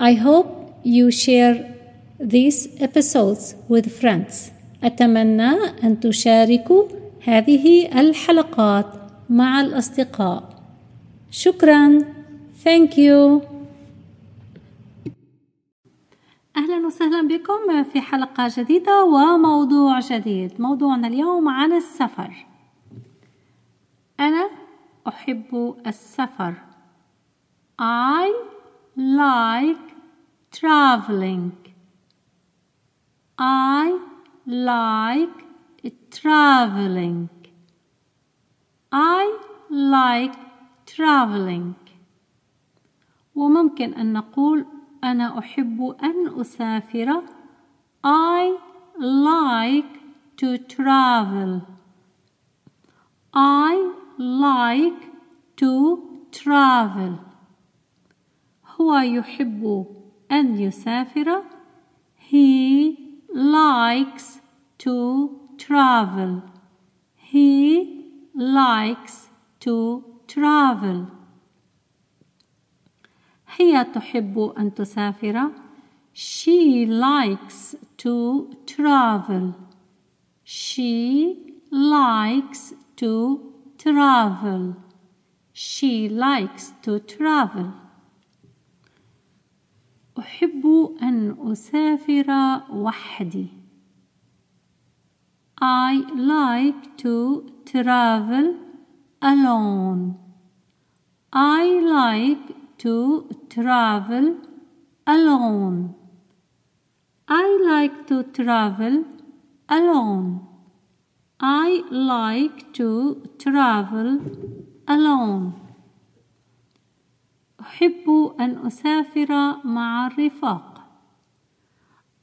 I hope you share these episodes with friends. أتمنى أن تشاركوا هذه الحلقات مع الأصدقاء. شكرا. Thank you. أهلا وسهلا بكم في حلقة جديدة وموضوع جديد. موضوعنا اليوم عن السفر. أنا أحب السفر. I like traveling. I like traveling. I like traveling. وممكن أن نقول أنا أحب أن أسافر. I like to travel. I like to travel. هو يحب أن يسافر. He likes to travel. He likes to travel. هي تحب أن تسافر. She likes to travel. She likes to travel. She likes to travel. أحب أن أسافر وحدي. I like to travel alone. I like to travel alone. I like to travel alone. I like to travel alone. أحب أن أسافر مع الرفاق.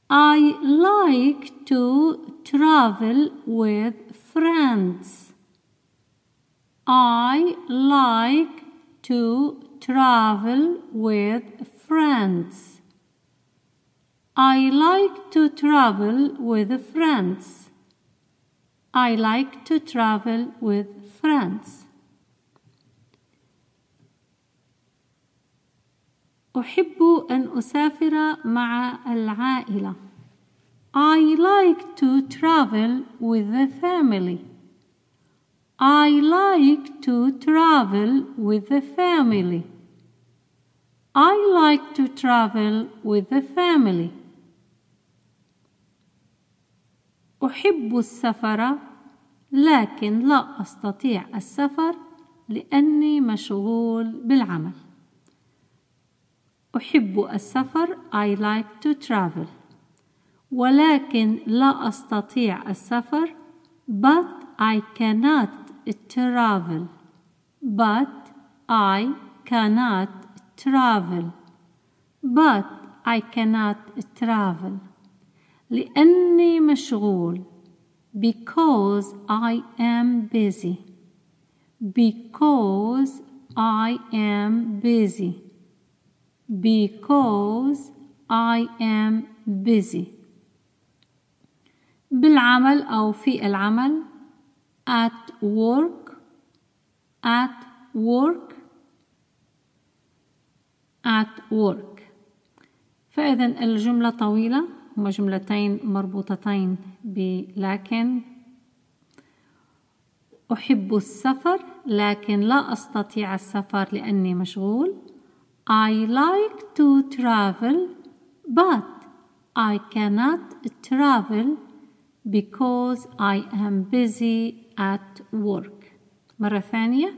I like to travel with friends. I like to travel with friends. I like to travel with friends. I like to travel with friends. أحب أن أسافر مع العائلة. I like to travel with the family. I like to travel with the family. I like to travel with the family. أحب السفر لكن لا أستطيع السفر لأني مشغول بالعمل. أحب السفر I like to travel ولكن لا أستطيع السفر but I cannot travel but I cannot travel but I cannot travel لأني مشغول because I am busy because I am busy because I am busy. بالعمل أو في العمل at work at work at work. فإذا الجملة طويلة هما جملتين مربوطتين بلكن أحب السفر لكن لا أستطيع السفر لأني مشغول. I like to travel but I cannot travel because I am busy at work. مرة ثانية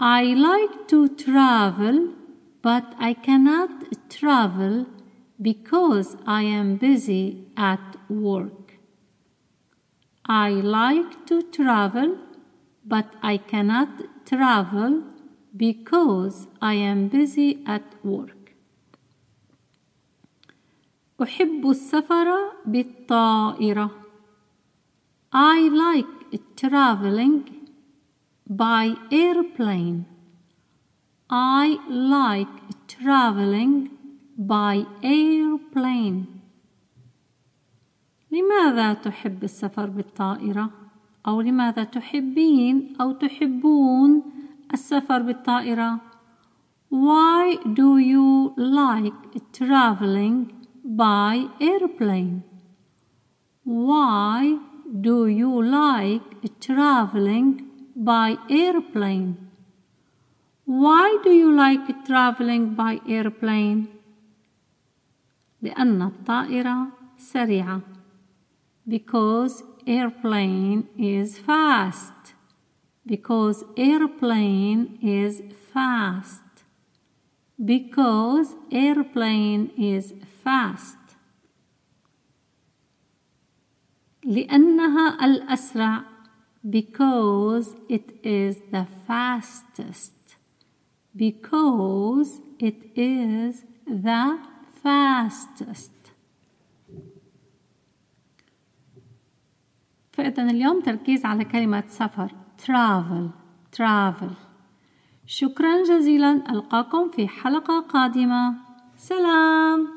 I like to travel but I cannot travel because I am busy at work. I like to travel but I cannot travel because I am busy at work. أحب السفر بالطائرة. I like traveling by airplane. I like traveling by airplane. لماذا تحب السفر بالطائرة؟ أو لماذا تحبين أو تحبون السفر بالطائرة؟ Why do you like traveling by airplane? Why do you like traveling by airplane? Why do you like traveling by airplane? لأن الطائرة سريعة. Because airplane is fast. Because airplane is fast. Because airplane is fast. لأنها الأسرع because it is the fastest because it is the fastest فإذا اليوم تركيز على كلمة سفر Travel travel. شكرا جزيلا ألقاكم في حلقة قادمة. سلام.